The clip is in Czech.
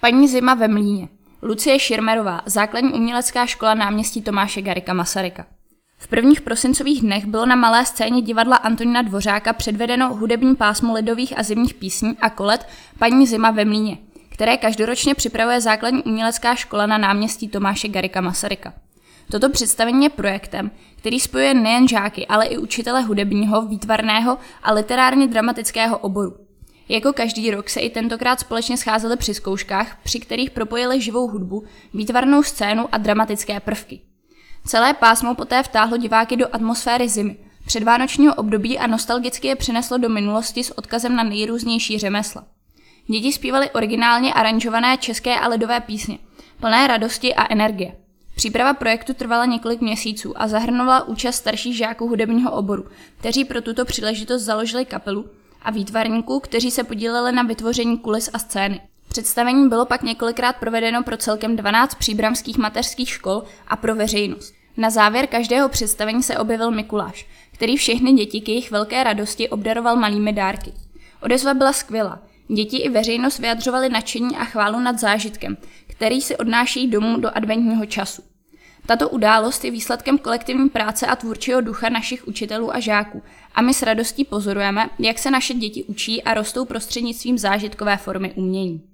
Paní Zima ve Mlíně. Lucie Širmerová, základní umělecká škola náměstí Tomáše Garika Masaryka. V prvních prosincových dnech bylo na malé scéně divadla Antonína Dvořáka předvedeno hudební pásmo lidových a zimních písní a kolet Paní Zima ve Mlíně, které každoročně připravuje základní umělecká škola na náměstí Tomáše Garika Masaryka. Toto představení je projektem, který spojuje nejen žáky, ale i učitele hudebního, výtvarného a literárně dramatického oboru. Jako každý rok se i tentokrát společně scházeli při zkouškách, při kterých propojili živou hudbu, výtvarnou scénu a dramatické prvky. Celé pásmo poté vtáhlo diváky do atmosféry zimy, předvánočního období a nostalgicky je přineslo do minulosti s odkazem na nejrůznější řemesla. Děti zpívaly originálně aranžované české a lidové písně, plné radosti a energie. Příprava projektu trvala několik měsíců a zahrnovala účast starších žáků hudebního oboru, kteří pro tuto příležitost založili kapelu a výtvarníků, kteří se podíleli na vytvoření kulis a scény. Představení bylo pak několikrát provedeno pro celkem 12 příbramských mateřských škol a pro veřejnost. Na závěr každého představení se objevil Mikuláš, který všechny děti k jejich velké radosti obdaroval malými dárky. Odezva byla skvělá. Děti i veřejnost vyjadřovali nadšení a chválu nad zážitkem, který si odnáší domů do adventního času. Tato událost je výsledkem kolektivní práce a tvůrčího ducha našich učitelů a žáků a my s radostí pozorujeme, jak se naše děti učí a rostou prostřednictvím zážitkové formy umění.